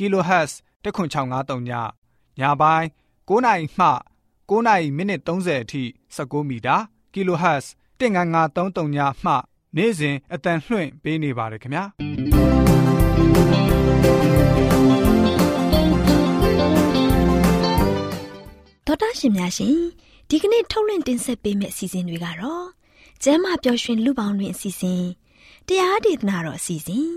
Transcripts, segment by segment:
kHz 10653ညညပိုင်း9နာရီမှ9နာရီမိနစ်30အထိ16မီတာ kHz 19533ညမှနေ့စဉ်အတန်လှွင့်ပေးနေပါတယ်ခင်ဗျာဒေါက်တာရှင်များရှင်ဒီကနေ့ထုတ်လွှင့်တင်ဆက်ပေးမယ့်အစီအစဉ်တွေကတော့ကျမ်းမာပျော်ရွှင်လူပေါင်းတွင်အစီအစဉ်တရားဒေသနာတော်အစီအစဉ်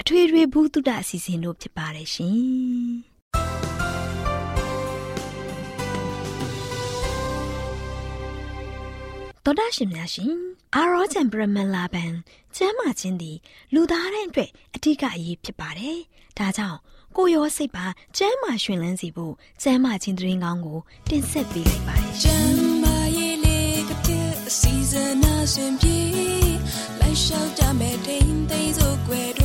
အထွေထွေဘုဒ္ဓအစီအစဉ်တို့ဖြစ်ပါတယ်ရှင်တော်ဒရှင်များရှင်အာရောချံပရမလာဘန်ကျမ်းမာခြင်းသည်လူသားတိုင်းအတွက်အထူးအရေးဖြစ်ပါတယ်။ဒါကြောင့်ကိုရောစိတ်ပါကျမ်းမာရှင်လန်းစီဖို့ကျမ်းမာခြင်းတရင်ကောင်းကိုတင်ဆက်ပေးလိုက်ပါတယ်။ကျမ်းမာရေးလေးကတဲ့ season အစဉ်ပြေလိုက်လျှောက်ကြမဲ့တိမ်သိမ်းစို့ွယ်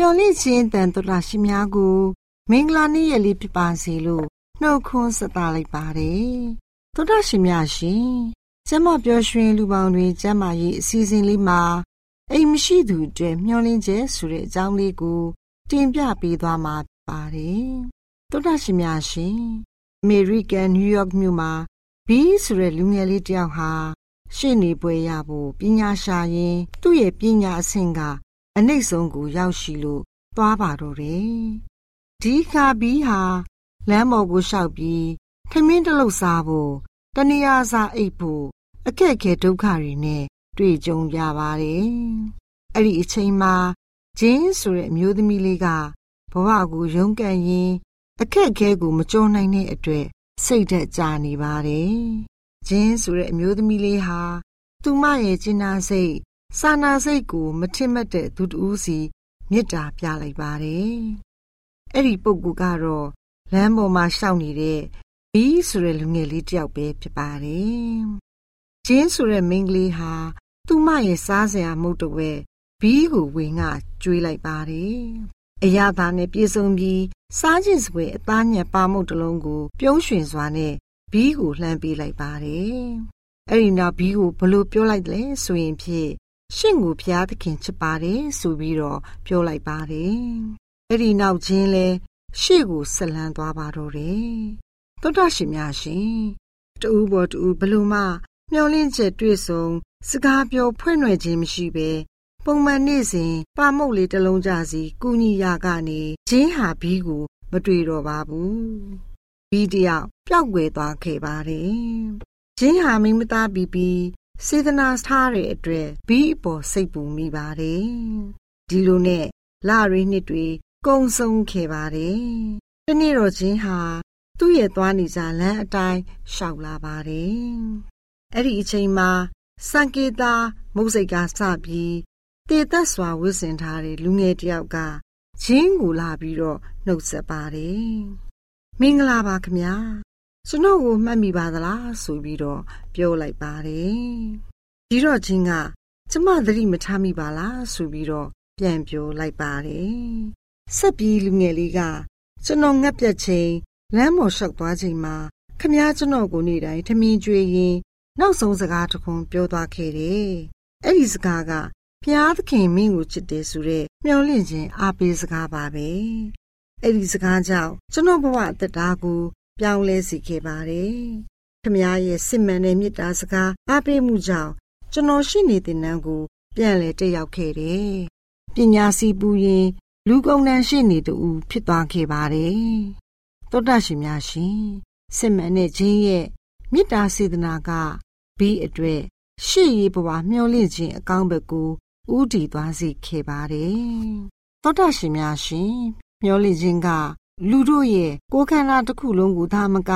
ညော်လင့်ခြင်းတန်တော်တာရှင်များကိုမင်္ဂလာနေ့ရက်လေးဖြစ်ပါစေလို့နှုတ်ခွန်းဆက်သလိုက်ပါတယ်။သောတာရှင်များရှင်ကျမပျော်ရွှင်လူပေါင်းတွေကျမရေးအစီအစဉ်လေးမှာအိမ်မရှိသူတွေမျောလင်းချက်ဆိုတဲ့အကြောင်းလေးကို တင်ပြပေးသွားမှာပါတယ်။သောတာရှင်များရှင်အမေရိကန်နယူးယောက်မြို့မှာဘီဆိုတဲ့လူငယ်လေးတယောက်ဟာရှေ့နေပွဲရဖို့ပညာရှာရင် သူ့ရဲ့ပညာအဆင့်က အနှိမ့်ဆုံးကိုရောက်ရှိလို့သွားပါတော့တယ်။ဒီခါဘီဟာလမ်းပေါ်ကိုလျှောက်ပြီးခမင်းတလုတ်စားဖို့တဏှာစားအိတ်ဖို့အခက်ခဲဒုက္ခတွေနဲ့တွေ့ကြုံကြပါတယ်။အဲ့ဒီအချိန်မှာဂျင်းဆိုတဲ့အမျိုးသမီးလေးကဘဝကိုရုန်းကန်ရင်းအခက်ခဲကိုမကြောနိုင်တဲ့အတွက်စိတ်သက်သာနေပါတယ်။ဂျင်းဆိုတဲ့အမျိုးသမီးလေးဟာသူမရဲ့ကျင်နာစိတ် စာနာစိတ်ကိုမထင်မှတ်တဲ့သူတူးစီမေတ္တာပြလိုက်ပါတယ်။အဲ့ဒီပုဂ္ဂိုလ်ကတော့လမ်းပေါ်မှာရှောက်နေတဲ့ဘီးဆိုတဲ့လူငယ်လေးတယောက်ပဲဖြစ်ပါတယ်။ဂျင်းဆိုတဲ့မိန်းကလေးဟာသူ့မရဲ့စားစရာမုတ်တဝဲဘီးကိုဝင်ကကျွေးလိုက်ပါတယ်။အရာသားနဲ့ပြေဆုံးပြီးစားခြင်းစပွဲအသားညက်ပါမုတ်တလုံးကို ပြုံးရွှင်စွာနဲ့ဘီးကိုလှမ်းပေးလိုက်ပါတယ်။အဲ့ဒီနောက်ဘီးကိုဘလို့ပြောလိုက်တယ်ဆိုရင်ဖြင့် ရှင့်ကိုဖျားသခင်ချစ်ပါတယ်ဆိုပြီးတော့ပြောလိုက်ပါတယ်။အဲ့ဒီနောက်ချင်းလဲရှေ့ကိုဆက်လန်းသွားပါတော့တယ်။သောတာရှင်များရှင်တူဘောတူဘလို့မှမျောလင့်ချက်တွေ့ဆုံစကားပြောဖွင့်ွယ်ခြင်းမရှိပဲပုံမှန်နေ့စဉ်ပါမုတ်လေးတစ်လုံးကြစီကုညီရကနေဂျင်းဟာဘီးကိုမတွေ့တော့ပါဘူး။ဘီးတယောက်ပျောက်ွယ်သွားခဲ့ပါတယ်။ဂျင်းဟာမိမသားပြီးပြီး စေတနာထားတဲ့အတွက်ဘီးအပေါ်စိတ်ပူမိပါတယ်။ဒီလိုနဲ့လရီနှစ်တွေကုံဆုံးခဲ့ပါတယ်။တနေ့တော့ချင်းဟာသူ့ရဲ့သွားနေကြလမ်းအတိုင်းရှောက်လာပါတယ်။အဲ့ဒီအချိန်မှာစံကေတာမုတ်စိတ်ကစပြီးတည်သက်စွာဝစ်စင်ထားတဲ့လူငယ်တယောက်ကချင်းကိုလာပြီးတော့နှုတ်ဆက်ပါတယ်။မင်္ဂလာပါခင်ဗျာ။ ကျွန်တော်ကိုမှတ်မိပါသလားဆိုပြီးတော့ပြောလိုက်ပါတယ်။ဒီတော့ချင်းကကျမသတိမထားမိပါလားဆိုပြီးတော့ပြန်ပြောလိုက်ပါတယ်။ဆက်ပြီးလူငယ်လေးကကျွန်တော်ငတ်ပြတ်ချိန်လမ်းပေါ်လျှောက်သွားချိန်မှာခမည်းကျွန်တော်ကိုနေတိုင်းထမင်းကျွေးရင်နောက်ဆုံးစကားတစ်ခွန်းပြောသွားခဲ့တယ်။အဲ့ဒီစကားကဖျားသခင်မင်းကိုချစ်တယ်ဆိုတဲ့မျှော်လင့်ခြင်းအားပေးစကားပါပဲ။အဲ့ဒီစကားကြောင့်ကျွန်တော်ဘဝအသက်တာကို ပြောင်းလဲစေခဲ့ပါတယ်။ခမည်းရဲ့စစ်မှန်တဲ့မေတ္တာစကားအားပေးမှုကြောင့်ကျွန်တော်ရှိနေတဲ့နန်းကို ပြန်လဲတက်ရောက်ခဲ့တယ်။ပညာစီပူရင်လူကုန်တန်းရှိနေတူဖြစ်သွားခဲ့ပါတယ်။သောတာရှင်များရှင်စစ်မှန်တဲ့ခြင်းရဲ့မေတ္တာစေတနာကဘီအတွက်ရှေ့ရေးဘဝမျှော်လင့်ခြင်းအကောင်းဘက်ကိုဥတည်သွားစေခဲ့ပါတယ်။သောတာရှင်များရှင်မျှော်လင့်ခြင်းက လူတို့ရဲ့ကိုယ်ခန္ဓာတစ်ခုလုံးကိုသာမက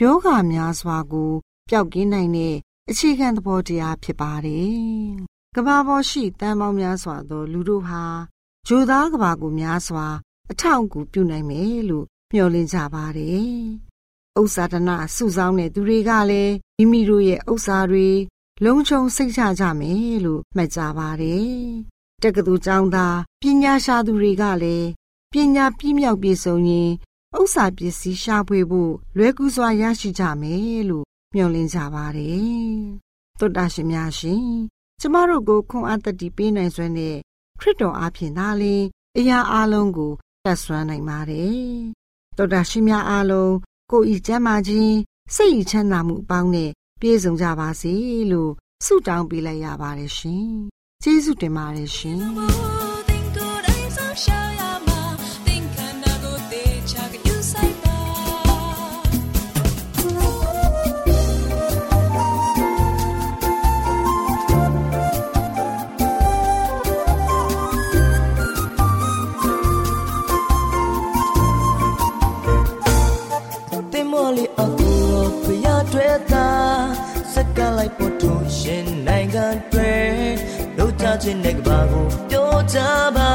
ယောဂများစွာကိုပျောက်ကင်းနိုင်တဲ့အခြေခံသဘောတရားဖြစ်ပါတယ်။ကဘာပေါ်ရှိတန်ပေါင်းများစွာသော လူတို့ဟာဂျိုသားကဘာကိုများစွာ အထောက်အကူပြုနိုင်မယ်လို့မျှော်လင့်ကြပါတယ်။ဥစ္စာဒနာစုဆောင်းတဲ့သူတွေကလည်းမိမိတို့ရဲ့ဥစ္စာတွေလုံခြုံစိတ်ချကြမယ်လို့မှတ်ကြပါတယ်။တက္ကသိုလ်ကျောင်းသားပညာရှာသူတွေကလည်း ပညာပြည့်မြောက်ပြည့်စုံရင်ဥစ္စာပစ္စည်းရှာဖွေဖို့လွယ်ကူစွာရရှိကြမယ်လို့မျှော်လင့်ကြပါတယ်။သုတ္တရှင်များရှင်ကျမတို့ကိုခွန်အားတတိပေးနိုင်စွမ်းတဲ့ခရစ်တော်အားဖြင့်သာလျှင်အရာအလုံးကိုတတ်ဆွမ်းနိုင်ပါတယ်။သုတ္တရှင်များအားလုံးကိုယ်ဤကျမ်းမာခြင်းစိတ်ဤချမ်းသာမှုအပေါင်းနဲ့ပြည့်စုံကြပါစေလို့ဆုတောင်းပေးလိုက်ရပါတယ်ရှင်။ကျေးဇူးတင်ပါတယ်ရှင် လီအကူရောဖရထွဲတာစက်ကလိုက်ပေါ်ထူရှင်နိုင်ငံတွေတို့ချချင်းတဲ့ကဘာကိုပြောကြပါ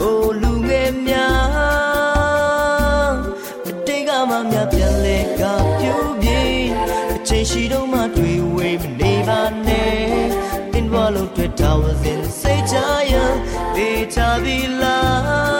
အိုလူငယ်များအတိတ်ကမှများပြန်လဲကပြူပြေအချိန်ရှိတော့မှတွေ့ဝေးမနေပါနဲ့တင်ဘလုံးတွေ့တာဝစင်စိတ်ချရဒေချပြီလား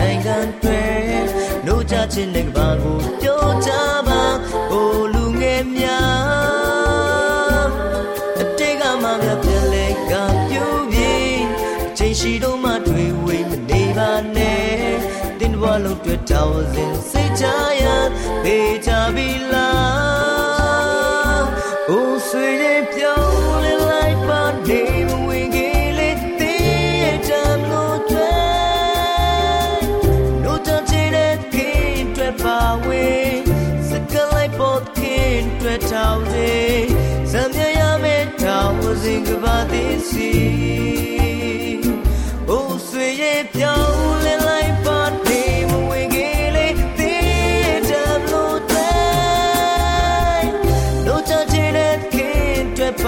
င်းစဉ်စိတ်ချရပေးကြပြီလား Oh, sweet, pure like but name we get it time no try. No touching it can't trap away. Second like both can't trap away. Some ya me town was in about this sea. Oh, sweet, pure like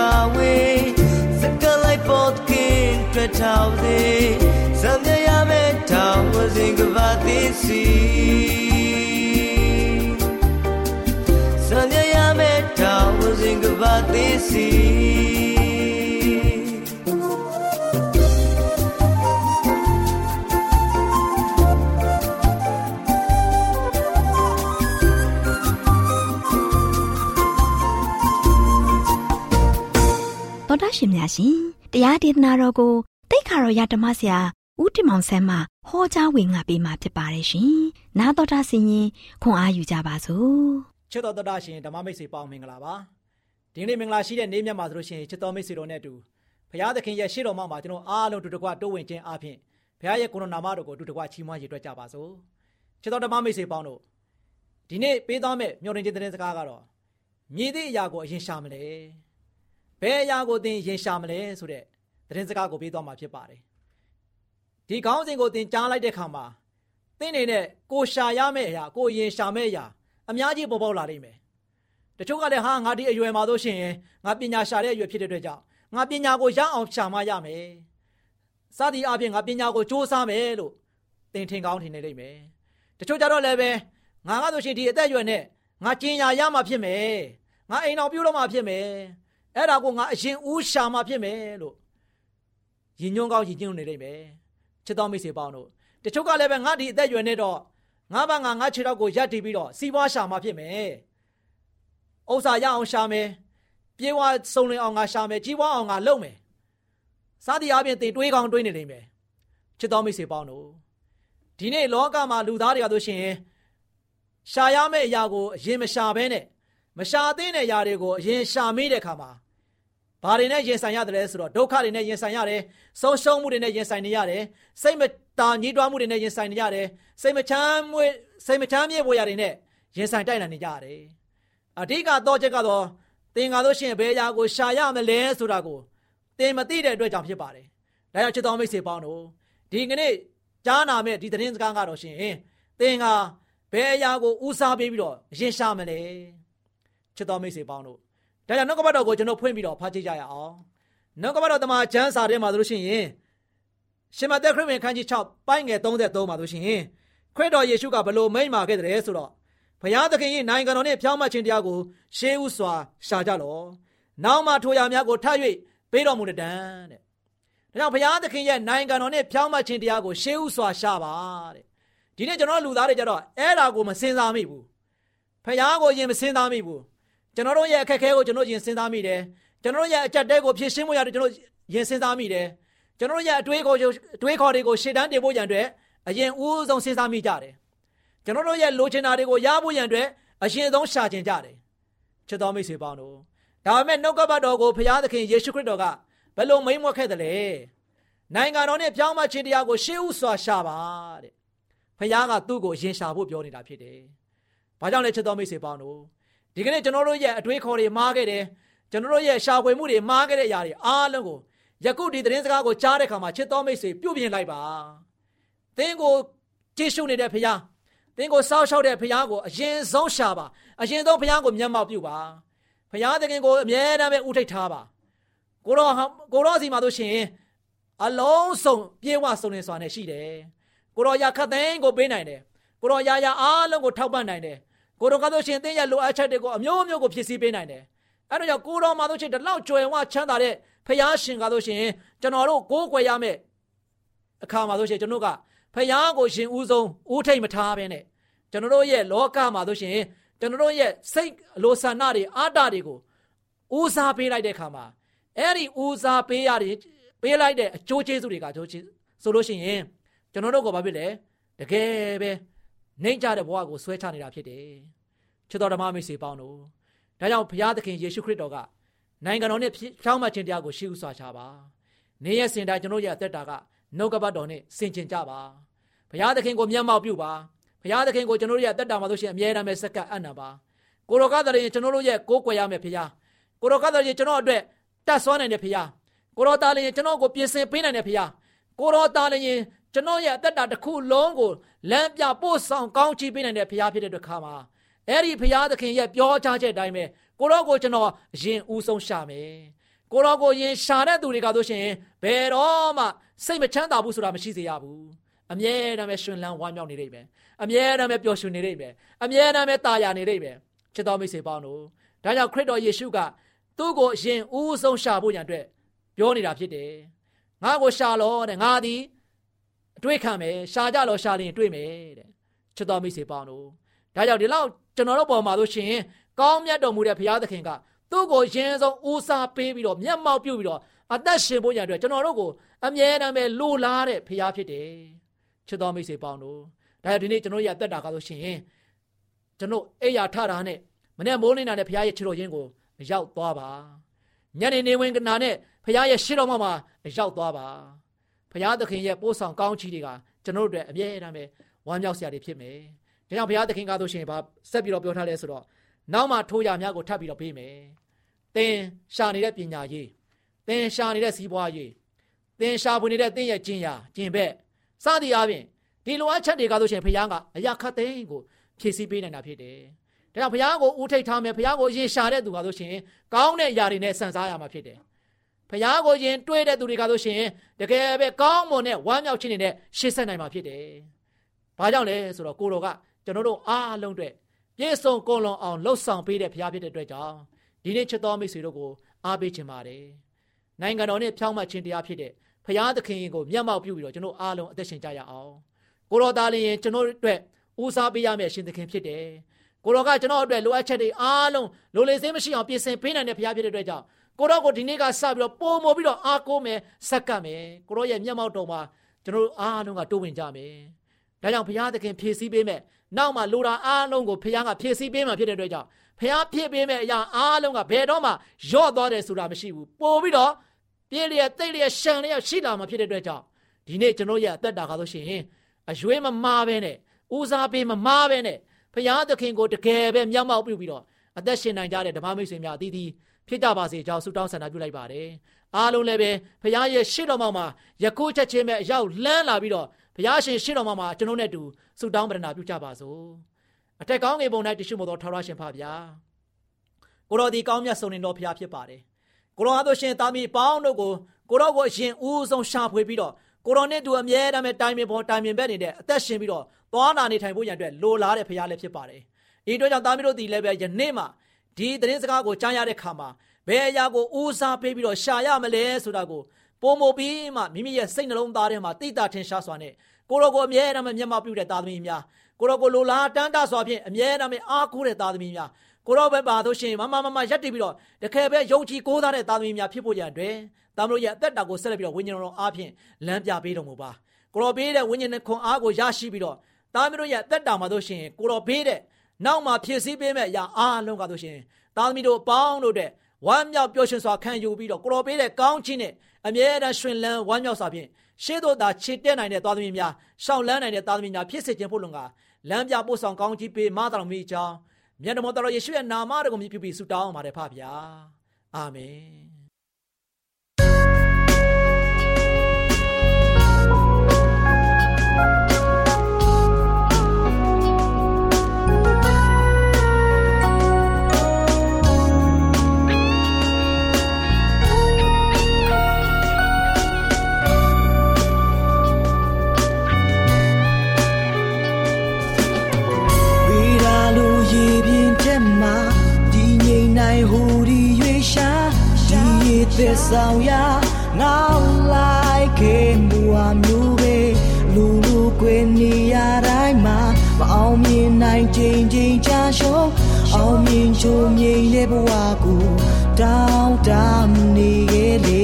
away. Second like both can't trap away. Some ya me town was in about this sea. Some ya ရှင်များရှင်တရားဒေသနာတော်ကိုတိတ်ခါတော်ရဓမ္မဆရာဦးတင်မောင်ဆန်းမှဟောကြားဝင်ငါပေးมาဖြစ်ပါတယ်ရှင်။နာတော်တာဆင်ရင်ခွန်အားယူကြပါစို့ချစ်တော်တော်တာရှင်ဓမ္မမိတ်ဆွေပေါင်းမင်္ဂလာပါဒီနေ့မင်္ဂလာရှိတဲ့နေ့မြတ်မှာဆိုလို့ရှိရင်ချစ်တော်မိတ်ဆွေတော်နဲ့အတူဘုရားသခင်ရဲ့ရှေ့တော်မှာမှာကျွန်တော်အားလုံးတူတကွတိုးဝင်ခြင်းအပြင်ဘုရားရဲ့ကိုယ်တော်နာမတော်ကိုတူတကွချီးမွမ်းရည်တွက်ကြပါစို့ခြေတော်ဓမ္မမိတ်ဆွေပေါင်းတို့ဒီနေ့ပေးသွားမယ့်မျှော်လင့်ခြင်းသတင်းစကားကတော့မြည်သည့်အရာကိုအရင်ရှာမလဲ ဘယ်အရာကိုသင်ရင်ရှာမလဲဆိုတဲ့သတင်းစကားကိုပေးသွားမှာဖြစ်ပါတယ်ဒီခေါင်းစဉ်ကိုသင်ကြားလိုက်တဲ့အခါမှာသင်နေနဲ့ကိုရှာရမယ့်အရာကိုရင်ရှာမယ့်အရာအများကြီးပေါ်ပေါက်လာနိုင်မယ်တချို့ကလည်းဟာငါဒီအရွယ်မှာဆိုရှင်ငါပညာရှာတဲ့အရွယ်ဖြစ်တဲ့အတွက်ကြောင့်ငါပညာကိုရအောင်ရှာမှရမယ်စသည်အပြင်ငါပညာကိုစ조사မယ်လို့သင်ထင်ကောင်းထင်နေလိမ့်မယ်တချို့ကြတော့လည်းပဲငါကဆိုရှင်ဒီအသက်အရွယ်နဲ့ငါကျင်ညာရမှဖြစ်မယ်ငါအိမ်အောင်ပြုလို့မှဖြစ်မယ် အဲ့ဒါကိုငါအရင်ဦးရှာမှဖြစ်မယ်လို့ယဉ်ညွန်းကောင်းယဉ်ညွန်းနေလိမ့်မယ်ချစ်တော်မိတ်ဆွေပေါင်းတို့တချို့ကလည်းပဲငါဒီအသက်အရွယ်နဲ့တော့ငါဘာငါငါခြေထောက်ကိုရက်တည်ပြီးတော့စီးပွားရှာမှဖြစ်မယ်ဥစ္စာရအောင်ရှာမယ်ပြေးဝစုံလင်အောင်ငါရှာမယ်ကြီးပွားအောင်ငါလုပ်မယ်စားသည်အပြင်တင်တွေးကောင်းတွေးနေလိမ့်မယ်ချစ်တော်မိတ်ဆွေပေါင်းတို့ဒီနေ့လောကမှာလူသားတွေကဆိုရှင်ရှာရမယ့်အရာကိုအရင်မရှာဘဲနဲ့မရှာသေးတဲ့အရာတွေကိုအရင်ရှာမိတဲ့အခါမှာ ဘာတွေနဲ့ရင်ဆိုင်ရတယ်လဲဆိုတော့ဒုက္ခတွေနဲ့ရင်ဆိုင်ရတယ်ဆုံးရှုံးမှုတွေနဲ့ရင်ဆိုင်နေရတယ်စိတ်မတာညှိတွားမှုတွေနဲ့ရင်ဆိုင်နေရတယ်စိတ်မချမ်းမွေးစိတ်မချမ်းမြေ့ဝေရာတွေနဲ့ရင်ဆိုင်တိုက်နိုင်နေကြရတယ်အဓိကတော့ချက်ကတော့သင်ကားလို့ရှိရင်ဘယ်အရာကိုရှာရမလဲဆိုတာကိုသင်မသိတဲ့အတွက်ကြောင့်ဖြစ်ပါတယ်ဒါကြောင့်ချစ်တော်မိတ်ဆွေပေါင်းတို့ဒီကနေ့ကြားနာမဲ့ဒီသတင်းစကားကတော့ရှင်သင်ကဘယ်အရာကိုဦးစားပေးပြီးတော့ရင်ရှာမလဲချစ်တော်မိတ်ဆွေပေါင်းတို့ ဒါကြောင့်နှုတ်ကပတ်တော်ကိုကျွန်တော်ဖွင့်ပြီးတော့ဖတ်ကြည့်ကြရအောင်နှုတ်ကပတ်တော်တမန်ကျမ်းစာထဲမှာဆိုလို့ရှိရင်ရှင်မသက်ခရစ်ဝင်ခန်းကြီး6ပိုင်းငယ်33မှာဆိုရှင်ခရစ်တော်ယေရှုကဘလို့မိန့်မာခဲ့တယ်ဆိုတော့ဘုရားသခင်၏နိုင်ငံတော်နှင့်ဖြောင်းမခြင်းတရားကိုရှေးဥစွာရှာကြလော့နောက်မှထိုရာများကိုထပ်၍ပေးတော်မူတဲ့တန်တဲ့ဒါကြောင့်ဘုရားသခင်ရဲ့နိုင်ငံတော်နဲ့ဖြောင်းမခြင်းတရားကိုရှေးဥစွာရှာပါတဲ့ဒီနေ့ကျွန်တော်လူသားတွေကြတော့အဲ့ဒါကိုမစင်စားမိဘူးဘုရားကိုရင်မစင်စားမိဘူး ကျွန်တော်တို့ရဲ့အခက်အခဲကိုကျွန်တော်ရင်စဉ်းစားမိတယ်ကျွန်တော်တို့ရဲ့အကြက်တဲကိုဖြည့်ရှင်းဖို့ရတယ်ကျွန်တော်ရင်စဉ်းစားမိတယ်ကျွန်တော်တို့ရဲ့အတွေးကိုအတွေးခေါ်တွေကိုရှေ့တန်းတင်ဖို့ရန်အတွက်အရင်ဦးဆုံးစဉ်းစားမိကြတယ်ကျွန်တော်တို့ရဲ့လိုချင်တာတွေကိုရဖို့ရန်အတွက်အရင်ဆုံးရှာကျင်ကြတယ်ချစ်တော်မိတ်ဆွေပေါင်းတို့ဒါပေမဲ့နှုတ်ကပတ်တော်ကိုဘုရားသခင်ယေရှုခရစ်တော်ကဘယ်လိုမိန့်မွက်ခဲ့သလဲနိုင်ငံတော်နဲ့ပြောင်းမခြင်းတရားကိုရှေးဥစွာရှာပါတဲ့ဘုရားကသူ့ကိုရင်ရှာဖို့ပြောနေတာဖြစ်တယ်ဘာကြောင့်လဲချစ်တော်မိတ်ဆွေပေါင်းတို့ ဒီကနေ့ကျွန်တော်တို့ရဲ့အတွေးခေါ်တွေမှားခဲ့တယ်ကျွန်တော်တို့ရဲ့ရှာဖွေမှုတွေမှားခဲ့တဲ့အရာတွေအားလုံးကိုယခုဒီသတင်းစကားကိုကြားတဲ့အခါမှာချစ်တော်မိတ်ဆွေပြုပြင်လိုက်ပါသင်ကိုကြည့်ရှုနေတဲ့ဖခင်သင်ကိုစောက်ရှောက်တဲ့ဖခင်ကိုအရင်ဆုံးရှာပါအရင်ဆုံးဖခင်ကိုမျက်မှောက်ပြုပါဖခင်သခင်ကိုအမြဲတမ်းပဲဥထိတ်ထားပါကိုတော်ကိုတော်စီမှာတို့ရှင်အလုံးစုံပြေဝစုံနေစွာနဲ့ရှိတယ်ကိုတော်ရခတ်သိန်းကိုပေးနိုင်တယ်ကိုတော်ရာရာအားလုံးကိုထောက်ပံ့နိုင်တယ် ကိုတော်ကားလို့ရှင်သင်ရဲ့လိုအပ်ချက်တွေကိုအမျိုးမျိုးကိုဖြည့်ဆည်းပေးနိုင်တယ်အဲ့တော့ကြောင့်ကိုတော်မှာလို့ရှင်ဒီလောက်ကြွယ်ဝချမ်းသာတဲ့ဖယားရှင်ကားလို့ရှင်ကျွန်တော်တို့ကိုးကွယ်ရမယ့်အခါမှာလို့ရှင်ကျွန်တော်ကဖယားကိုရှင်ဦးဆုံးဦးထိတ်မထားဘဲနဲ့ကျွန်တော်တို့ရဲ့လောကမှာလို့ရှင်ကျွန်တော်တို့ရဲ့စိတ်အလိုဆန္ဒတွေအာတတွေကိုဦးစားပေးလိုက်တဲ့အခါမှာအဲ့ဒီဦးစားပေးရတဲ့ပေးလိုက်တဲ့အကျိုးကျေးဇူးတွေကကျိုးကျေးဆိုလို့ရှိရင်ကျွန်တော်တို့ကဘာဖြစ်လဲတကယ်ပဲ နှိမ့်ကြတဲ့ဘဝကိုဆွဲချနေတာဖြစ်တယ်ချစ်တော်ဓမ္မမိတ်ဆွေပေါင်းတို့ဒါကြောင့်ဘုရားသခင်ယေရှုခရစ်တော်ကနိုင်ငံတော်နဲ့ဖြောင်းမှခြင်းတရားကိုရှေ့ဥစွာချပါနေရစင်တိုင်းကျွန်တော်ရဲ့အသက်တာကနှုတ်ကပတ်တော်နဲ့ဆင်ကျင်ကြပါဘုရားသခင်ကိုမျက်မှောက်ပြုပါဘုရားသခင်ကိုကျွန်တော်ရဲ့အသက်တာမှာဆိုရှင်အမြဲတမ်းပဲစက္ကပ်အံ့နာပါကိုရောကတည်းကကျွန်တော်တို့ရဲ့ကိုးကွယ်ရမယ်ဘုရားကိုရောကတည်းကကျွန်တော်အတွက်တတ်ဆွမ်းနိုင်တယ်ဘုရားကိုရောသားလည်းကျွန်တော်ကိုပြင်ဆင်ပေးနိုင်တယ်ဘုရားကိုရောသားလည်း ကျွန်တော်ရဲ့အသက်တာတစ်ခုလုံးကိုလမ်းပြပို့ဆောင်ကောင်းချီးပေးနိုင်တဲ့ဘုရားဖြစ်တဲ့အတွက်ခါမှာအဲ့ဒီဘုရားသခင်ရဲ့ပြောကြားချက်အတိုင်းပဲကိုတော့ကိုကျွန်တော်အရင်ဦးဆုံးရှာမယ်ကိုတော့ကိုရင်ရှာတဲ့သူတွေကဆိုရှင်ဘယ်တော့မှစိတ်မချမ်းသာဘူးဆိုတာမရှိစေရဘူးအမြဲတမ်းပဲရှင်လန်းဝမ်းမြောက်နေနေပဲအမြဲတမ်းပဲပျော်ရွှင်နေနေပဲအမြဲတမ်းပဲတာယာနေနေပဲချစ်တော်မိတ်ဆွေပေါင်းတို့ဒါကြောင့်ခရစ်တော်ယေရှုကသူ့ကိုအရင်ဦးဆုံးရှာဖို့ရန်အတွက်ပြောနေတာဖြစ်တယ်ငါ့ကိုရှာလို့တဲ့ငါသည်အ တွေ့ခံမယ်ရှာကြလို့ရှာရင်တွေ့မယ်တဲ့ချစ်တော်မိတ်ဆွေပေါင်းတို့ဒါကြောင့်ဒီလောက်ကျွန်တော်တို့ပေါ်မှာလို့ရှိရင်ကောင်းမြတ်တော်မူတဲ့ဘုရားသခင်ကသူ့ကိုရင်းဆုံးဦးစားပေးပြီးတော့မျက်မှောက်ပြုပြီးတော့အသက်ရှင်ဖို့ရတဲ့ကျွန်တော်တို့ကိုအမြဲတမ်းပဲလိုလားတဲ့ဘုရားဖြစ်တယ်ချစ်တော်မိတ်ဆွေပေါင်းတို့ဒါကြောင့်ဒီနေ့ကျွန်တော်ရအသက်တာကားလို့ရှိရင်ကျွန်တော်အိယာထတာနဲ့မနေ့မိုးနေတာနဲ့ဘုရားရဲ့ချစ်တော်ရင်းကိုရောက်သွားပါညနေနေဝင်ကနာနဲ့ဘုရားရဲ့ရှေ့တော်မှာရောက်သွားပါ ဘုရားသခင်ရဲ့ပို့ဆောင်ကောင်းချီးတွေကကျွန်တော်တို့အတွက်အမြဲတမ်းပဲဝမ်းမြောက်စရာတွေဖြစ်မယ်။ဒါကြောင့်ဘုရားသခင်ကားဆိုရှင်ဘာဆက်ပြီးတော့ပြောထားလဲဆိုတော့နောက်မှထိုးရများကိုထပ်ပြီးတော့ပေးမယ်။သင်ရှာနေတဲ့ပညာရေးသင်ရှာနေတဲ့စီးပွားရေးသင်ရှာဖွေနေတဲ့သင်ရဲ့ကျင်ရာကျင်ဘက်စသည်အားဖြင့်ဒီလိုအပ်ချက်တွေကဆိုရှင်ဘုရားကအရာခတ်သိမ်းကိုဖြည့်ဆည်းပေးနိုင်တာဖြစ်တယ်။ဒါကြောင့်ဘုရားကိုဦးထိတ်ထားမယ်ဘုရားကိုရင်ရှာတဲ့သူကဆိုရှင်ကောင်းတဲ့အရာတွေနဲ့ဆန်စားရမှာဖြစ်တယ်။ ဘုရားကိုရင်တွေးတဲ့သူတွေကဆိုရှင်တကယ်ပဲကောင်းမွန်တဲ့ဝမ်းမြောက်ခြင်းတွေနဲ့ရှေ့ဆက်နိုင်မှာဖြစ်တယ်။ဘာကြောင့်လဲဆိုတော့ကိုတော်ကကျွန်တော်တို့အားလုံးအတွက်ပြည့်စုံကုန်လွန်အောင်လှုပ်ဆောင်ပေးတဲ့ဘုရားဖြစ်တဲ့အတွက်ကြောင့်ဒီနေ့ချစ်တော်မိတ်ဆွေတို့ကိုအားပေးခြင်းပါတယ်။နိုင်ငံတော်နဲ့ဖြောင်းမှတ်ခြင်းတရားဖြစ်တဲ့ဘုရားသခင်ကိုမျက်မှောက်ပြုပြီးတော့ကျွန်တော်အားလုံးအသက်ရှင်ကြရအောင်။ကိုတော်သားလျင်ကျွန်တော်အတွက်ဦးစားပေးရမယ့်ရှင်သခင်ဖြစ်တယ်။ကိုတော်ကကျွန်တော်အတွက်လိုအပ်ချက်တွေအားလုံးလိုလေစင်းမရှိအောင်ပြင်ဆင်ပေးနိုင်တဲ့ဘုရားဖြစ်တဲ့အတွက်ကြောင့် ကိုတော်ကိုဒီနေ့ကစပြီးတော့ပုံမပြီးတော့အားကိုးမယ်စက္ကပ်မယ်ကိုတော်ရဲ့မျက်မှောက်တော်မှာကျွန်တော်အားလုံးကတိုးဝင်ကြမယ်။ဒါကြောင့်ဘုရားသခင်ဖြည့်ဆည်းပေးမယ်။နောက်မှလိုတာအားလုံးကိုဘုရားကဖြည့်ဆည်းပေးမှာဖြစ်တဲ့အတွက်ကြောင့်ဘုရားဖြည့်ပေးမယ်အရာအားလုံးကဘယ်တော့မှရော့သွားတယ်ဆိုတာမရှိဘူး။ပို့ပြီးတော့ပြည့်လျက်တိတ်လျက်ရှံလျက်ရှိလာမှာဖြစ်တဲ့အတွက်ကြောင့်ဒီနေ့ကျွန်တော်ရဲ့အသက်တာကားလို့ရှိရင်အရွေးမမားပဲနဲ့ဦးစားပေးမမားပဲနဲ့ဘုရားသခင်ကိုတကယ်ပဲမျက်မှောက်ပြုပြီးတော့ အသက်ရှင်နိုင်ကြတဲ့ဓမ္မမိတ်ဆွေများအသီးသီးဖြစ်ကြပါစေကြောင်းဆုတောင်းဆန္ဒပြုလိုက်ပါတယ်အားလုံးလည်းပဲဘုရားရဲ့ရှေ့တော်မှာယခုချက်ချင်းပဲအရောက်လန်းလာပြီးတော့ဘုရားရှင်ရှေ့တော်မှာကျွန်တော်နဲ့တူဆုတောင်းပရဏာပြုကြပါစို့အထက်ကောင်းငယ်ပုံ၌တရှိမို့သောထာဝရရှင်ဖပါဗျာကိုတော်ဒီကောင်းမြတ်ဆုံးနေတော်ဘုရားဖြစ်ပါတယ်ကိုတော်အားလို့ရှင်သားမီးပေါင်းတို့ကိုကိုတော်ကိုအရင်ဦးဆုံးရှာဖွေပြီးတော့ကိုတော်နဲ့တူအမြဲတမ်းပဲတိုင်ပင်ပေါ်တိုင်ပင်ဘက်နေတဲ့အသက်ရှင်ပြီးတော့သွားနာနေထိုင်ဖို့ရန်အတွက်လိုလားတဲ့ဖရားလည်းဖြစ်ပါတယ်။ ဤအတွက်ကြောင့်သားမီးတို့ဒီလည်းပဲယနေ့မှဒီသတင်းစကားကိုကြားရတဲ့ခါမှာဘယ်အရာကိုဦးစားပေးပြီးတော့ရှာရမလဲဆိုတာကိုပုံမပြီးမှမိမိရဲ့စိတ်နှလုံးသားထဲမှာတိတာထင်ရှားစွာနဲ့ကိုတော်ကိုအမြဲတမ်းမျက်မှောက်ပြုတဲ့သားသမီးများကိုတော်ကိုလိုလားတန်းတစွာဖြင့်အမြဲတမ်းအားကိုးတဲ့သားသမီးများကိုတော်ပဲပါလို့ရှိရင်မမမမရက်တည်ပြီးတော့တကယ်ပဲယုံကြည်ကိုးစားတဲ့သားသမီးများဖြစ်ဖို့ရန်အတွက်သားမလို့ရဲ့အသက်တာကိုဆက်လက်ပြီးတော့ဝိညာဉ်တော်အားဖြင့်လမ်းပြပေးတော်မူပါကိုတော်ပေးတဲ့ဝိညာဉ်နဲ့ခွန်အားကိုရရှိပြီးတော့သားမလို့ရဲ့အသက်တာမှာတို့ရှိရင်ကိုတော်ပေးတဲ့ နောက်မှာဖြစ်စည်းပေးမဲ့အရာအားလုံးကတို့ရှိရင်သားသမီးတို့ပေါင်းတို့တဲ့ဝမ်းမြောက်ပျော်ရွှင်စွာခံယူပြီးတော့ကိုတော်ပေးတဲ့ကောင်းခြင်းနဲ့အမြဲတမ်းရှင်လန်းဝမ်းမြောက်စွာဖြင့်ရှေ့သို့သာခြေတက်နိုင်တဲ့သားသမီးများရှောင်းလန်းနိုင်တဲ့သားသမီးများဖြစ်စေခြင်းဖို့လုံကလမ်းပြပို့ဆောင်ကောင်းကြီးပေးမတော်မူကြောင်းမြတ်တော်တော်ယေရှုရဲ့နာမတော်ကိုမြည်ပြုပြီးဆုတောင်းပါတယ်ဖပါဗျာအာမင် သစ္ဆောင်ရာနောက်လိုက်ခင်မူအမျိုးပဲလူလူကွေနေရတိုင်းမှာမအောင်မြင်နိုင်ချိန်ချိန်ချရှုံးအောင်မြင်ချုံမြိန်တဲ့ဘဝကိုတောင်းတနေခဲ့လေ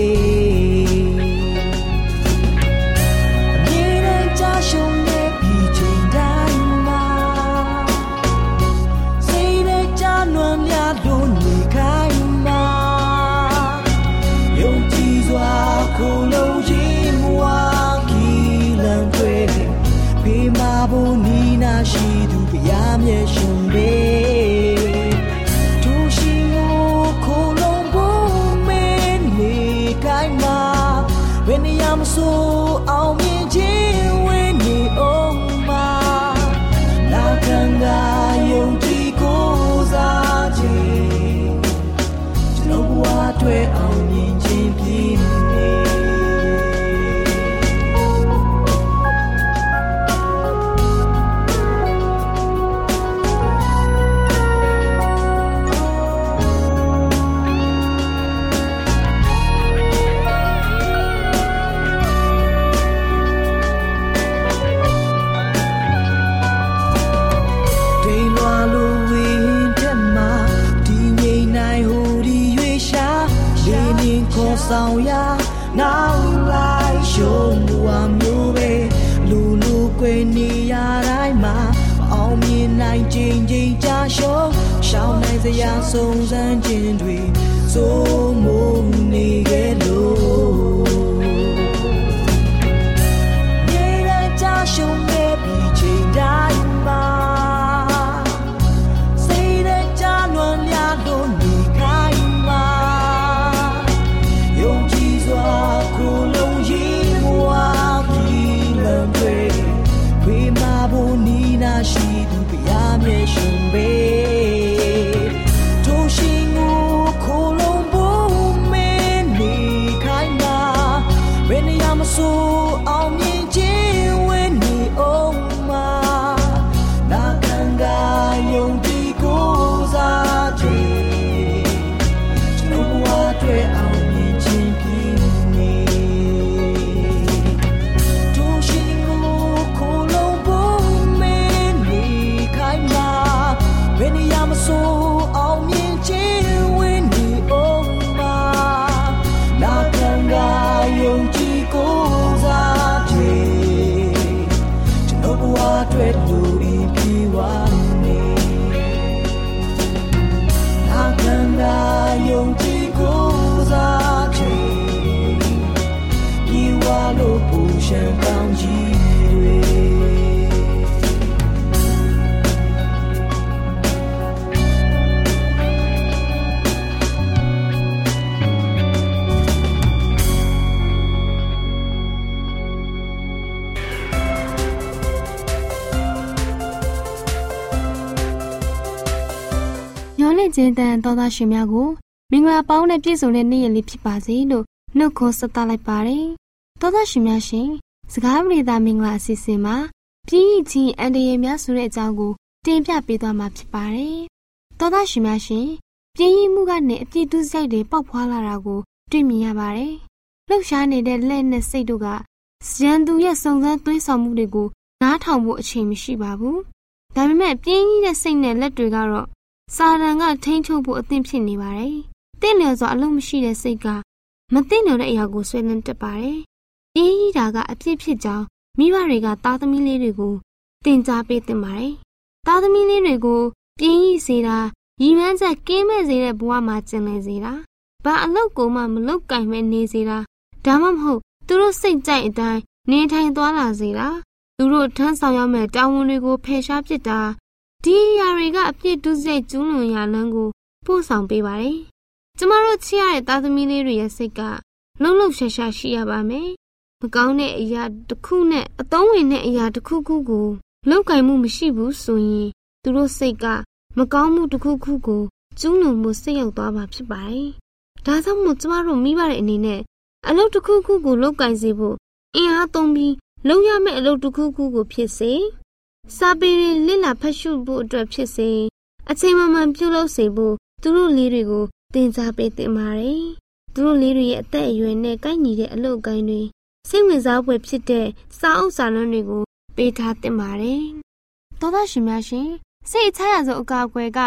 ရှင်ကောင်းကြီးတွေရောလင့်ချင်းတန်သောသားရှင်များကိုမင်္ဂလာပေါင်းနဲ့ပြည့်စုံတဲ့နေ့ရက်လေးဖြစ်ပါစေလို့နှုတ်ခွန်းဆက်သလိုက်ပါတယ် သောသားရှင်များရှင်စကားပြေသာမင်္ဂလာအစီအစဉ်မှာပြည့်ချင်းအန်တရများဆိုတဲ့အကြောင်းကိုတင်ပြပေးသွားမှာဖြစ်ပါတယ်။သောသားရှင်များရှင်ပြင်းရင်မှုကနေအပြည့်တူးစိုက်တွေပေါက်ဖွာလာတာကိုတွေ့မြင်ရပါတယ်။လှုပ်ရှားနေတဲ့လက်နဲ့စိတ်တို့ကရန်သူရဲ့စုံစမ်းသွေးဆောင်မှုတွေကိုနားထောင်ဖို့အချိန်မရှိပါဘူး။ဒါပေမဲ့ပြင်းကြီးတဲ့စိတ်နဲ့လက်တွေကတော့စာရန်ကထိန်းချုပ်ဖို့အသင့်ဖြစ်နေပါတယ်။တင့်လျော်စွာအလုံးမရှိတဲ့စိတ်ကမသိလျော်တဲ့အရာကိုဆွဲလန်းတက်ပါတယ်။ ပြင်းကြီးတာကအပြစ်ဖြစ်ကြောင်းမိဘတွေကသားသမီးလေးတွေကိုတင် जा ပေးတင်ပါတယ်။သားသမီးလေးတွေကိုပြင်းကြီးစေတာရည်မှန်းချက်ကင်းမဲ့စေတဲ့ဘဝမှာကျင်လည်စေတာဘာအလုပ်ကိုမှမလုပ်ကင်မဲ့နေစေတာဒါမှမဟုတ်သူတို့စိတ်ကြိုက်အတိုင်းနေထိုင်သွားလာစေတာသူတို့ထမ်းဆောင်ရမယ့်တာဝန်တွေကိုဖယ်ရှားပစ်တာဒီအရာတွေကအပြစ်ဒုစရိုက်ကျူးလွန်ရာလမ်းကိုပို့ဆောင်ပေးပါတယ်ကျမတို့ချစ်ရတဲ့သားသမီးလေးတွေရဲ့စိတ်ကလုံလုံရှာရှာရှိရပါမယ် မကောင်းတဲ့အရာတစ်ခုနဲ့အသုံးဝင်တဲ့အရာတစ်ခုခုကိုလောက်ကင်မှုမရှိဘူးဆိုရင်သူတို့စိတ်ကမကောင်းမှုတစ်ခုခုကိုကျူးလွန်မှုစိတ်ရောက်သွားမှာဖြစ်ပါတယ်။ဒါကြောင့်မို့ကျမတို့မိဘတဲ့အနေနဲ့အလုပ်တစ်ခုခုကိုလောက်ကင်စေဖို့အင်အားသုံးပြီးလုပ်ရမယ့်အလုပ်တစ်ခုခုကိုဖြစ်စေစာပေတွေလစ်လာဖတ်ရှုဖို့အတွက်ဖြစ်စေအချိန်မှမှန်ပြုလုပ်စေဖို့သူတို့လေးတွေကိုသင်ကြားပေးသင့်ပါတယ်။သူတို့လေးတွေရဲ့အသက်အရွယ်နဲ့ကိုက်ညီတဲ့အလုပ်အကိုင်းတွေ စိတ်ဝင်စားဖွယ်ဖြစ်တဲ့စာအုပ်စာလွှန်းတွေကိုပေးထားသင့်ပါတယ်။သောသားရှင်များရှင်စိတ်အချရဆုံးအကာအကွယ်က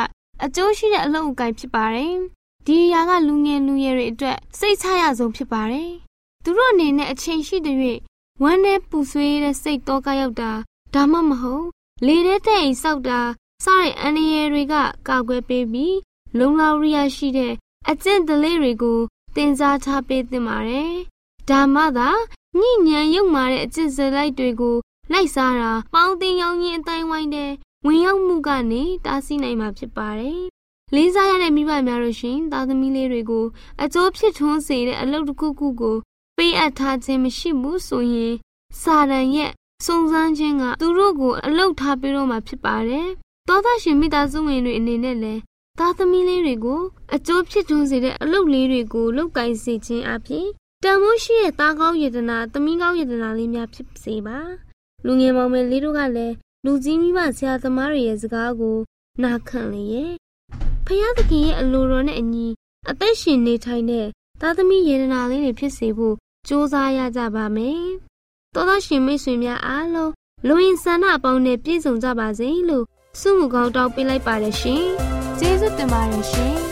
အကျိုးရှိတဲ့အလုပ်အကိုင်ဖြစ်ပါတယ်။ဒီအရာကလူငယ်လူရွယ်တွေအတွက်စိတ်ချရဆုံးဖြစ်ပါတယ်။သူတို့အနေနဲ့အချိန်ရှိတဲ့၍ဝမ်းနဲ့ပူဆွေးတဲ့စိတ်တော့ကရောက်တာဒါမှမဟုတ်လေထဲတဲ့အိမ်ဆောက်တာစတဲ့အန္တရာယ်တွေကကာကွယ်ပေးပြီးလုံလောက်ရရှိတဲ့အကျင့်ဒလေးတွေကိုတင် जा ထားပေးသင့်ပါတယ်။ဒါမှသာ ညဉ့်ညံရုပ်မာတဲ့အကျင့်စလိုက်တွေကိုလိုက်စားတာပေါင်းတင်ရောင်းရင်အတိုင်းဝိုင်းတဲ့ဝင်ရောက်မှုကနေတားဆီးနိုင်မှာဖြစ်ပါတယ်။လေးစားရတဲ့မိဘများတို့ရှင်သားသမီးလေးတွေကိုအကျိုးဖြစ်ထွန်းစေတဲ့အလုပ်တစ်ခုခုကိုပေးအပ်ထားခြင်းမရှိဘူးဆိုရင်စာရန်ရဲ့စုံစမ်းခြင်းကသူတို့ကိုအလုတ်ထားပေးတော့မှာဖြစ်ပါတယ်။သောသားရှင်မိသားစုဝင်တွေအနေနဲ့လည်းသားသမီးလေးတွေကိုအကျိုးဖြစ်ထွန်းစေတဲ့အလုပ်လေးတွေကိုလုပ်ကိုင်စေခြင်းအပြင် တန်မိုးရှိတဲ့သားကောင်းယတနာသမီးကောင်းယတနာလေးများဖြစ်စေပါ။လူငယ်မောင်မယ်လေးတို့ကလည်းလူကြီးမိဘဆရာသမားတွေရဲ့စကားကို နာခံလေရဲ့ဖယားသခင်ရဲ့အလိုတော်နဲ့အညီအသက်ရှင်နေထိုင်တဲ့သားသမီးယေဒနာလေးတွေဖြစ်စေဖို့ကြိုးစားရကြပါမယ်။သောသားရှင်မိတ်ဆွေများအားလုံးလူရင်ဆန္ဒအပေါင်းနဲ့ပြည့်စုံကြပါစေလို့ဆုမကောင်းတောင်းပေးလိုက်ပါတယ်ရှင်။ကျေးဇူးတင်ပါတယ်ရှင်။။